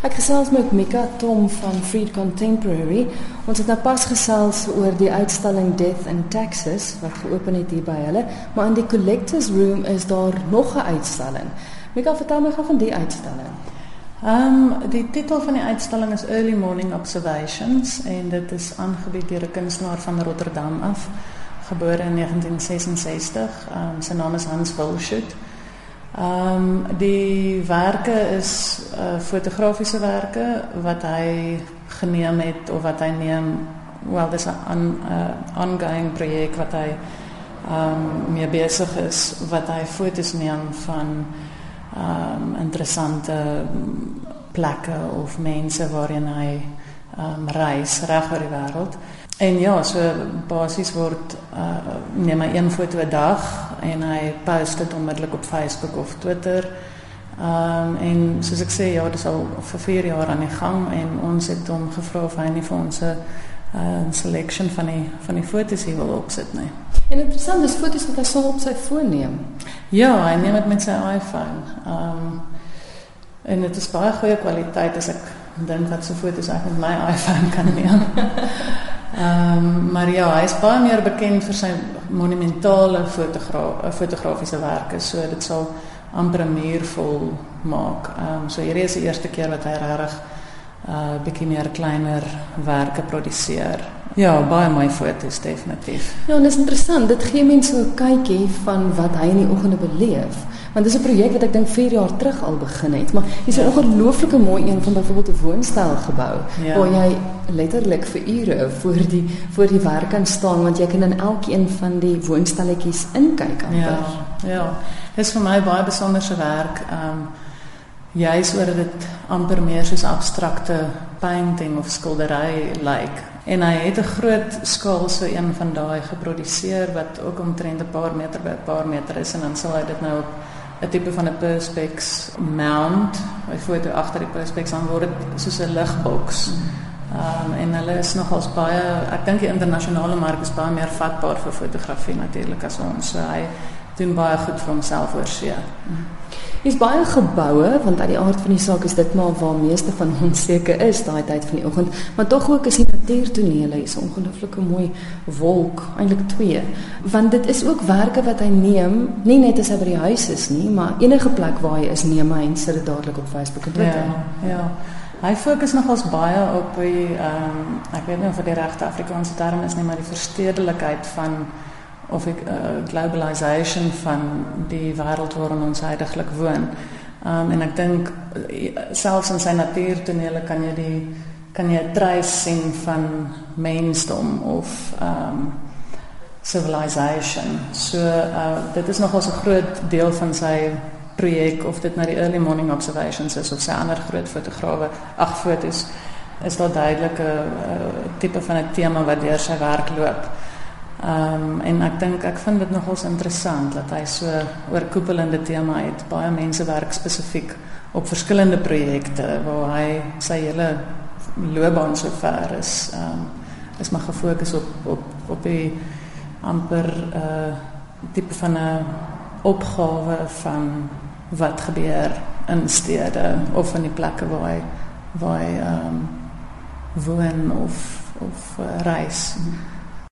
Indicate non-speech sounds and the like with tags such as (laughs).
Ek gesels met Mika Tom van Freed Contemporary. Ons het nou pas gesels oor die uitstalling Death in Texas wat geopen het hier by hulle, maar in die Collectors Room is daar nog 'n uitstalling. Mika, vertel my gou van die uitstalling. Ehm um, die titel van die uitstalling is Early Morning Observations en dit is aangebied deur 'n kunstenaar van Rotterdam af, gebore in 1966. Ehm um, sy naam is Hans Wilschut. Ehm um, diewerke is uh, fotografiese werke wat hy geneem het of wat hy neem wel dis 'n on, uh, ongoing projek wat ehm um, mee besig is wat hy foto's neem van ehm um, interessante plekke of mense waarheen hy ehm um, reis reg oor die wêreld. En ja, so basies word uh, neem hy een foto 'n dag en hy post dit onmiddellik op Facebook of Twitter. Ehm um, en soos ek sê, ja, dit is al vir 4 jaar aan die gang en ons het hom gevra of hy nie vir ons 'n uh, selection van die van die foto's hier wil opsit nie. En interessant is foto's wat hy so op sy foon neem. Ja, hy neem dit met sy iPhone. Ehm um, en dit is baie goeie kwaliteit as ek dink wat so foto's ek met my (laughs) iPhone kan neem. Ehm um, maar ja, hy is baie meer bekend vir sy monumentale fotogra fotografiese werke. So dit sal amper 'n muur vol maak. Ehm um, so hierdie is die eerste keer wat hy regtig uh bietjie meer kleiner werke produseer. Ja, baie mooi foto's definitief. Ja, en dit is interessant. Dit gee mense 'n kykie van wat hy in die oggende beleef. Want dis 'n projek wat ek dink 4 jaar terug al begin het, maar hier's 'n ja. ongelooflike mooi een van byvoorbeeld 'n woonstel gebou ja. waar jy letterlik vir ure voor die voor die werk kan staan want jy kan in elkeen van die woonstelletjies inkyk amper. Ja. Ja. Dit is vir my baie besonderse werk. Ehm um, juis oor dit amper meer soos abstrakte painting of skildery lyk. Like. En hy het 'n groot skaal so een van daai geproduseer wat ook omtrent 'n paar meter by 'n paar meter is en dan sal hy dit nou op 'n tipe van 'n perspex mount. Hy toe agter die perspex aan word soos 'n ligboks. Um, en hulle is nogals baie ek dink die internasionale mark is baie meer vatbaar vir fotografie natuurlik as ons. So hy doen baie goed vir homself oor see. Mm. Hier's baie geboue want uit die aard van die saak is dit maar waar meeste van ons seker is daai tyd van die oggend, maar tog ook is die natuurtonele is 'n ongelooflike mooi wolk, eintlik twee. Want dit is ook werke wat hy neem, nie net as hy by die huis is nie, maar enige plek waar hy is, neem hy en sit dit dadelik op Facebook en Twitter. Ja, ja. Hy fokus nogals baie op die ehm um, ek weet nie of dit die regte Afrikaanse term is nie, maar die verstedelikheid van of ek uh, globalisation van die wêreld waarin ons heidaglik woon. Um en ek dink selfs in sy natuurtonele kan jy die kan jy 'n trace sien van mensdom of um civilization. So uh dit is nogals 'n groot deel van sy projek of dit nou die early morning observations is of sy ander groot fotograwe ag fotos is daar duidelike uh, tipe van 'n tema wat deur sy werk loop. Ehm um, en ek dink ek vind dit nogals interessant dat hy so oorkoepelende tema het. Baie mense werk spesifiek op verskillende projekte waar hy sy hele loopbaan so ver is. Ehm um, is maar gefokus op op op die amper uh eh, tipe van 'n opgawe van wat gebeur in stede of in die plekke waar hy waar hy ehm um, woon of of uh, reis. Hmm.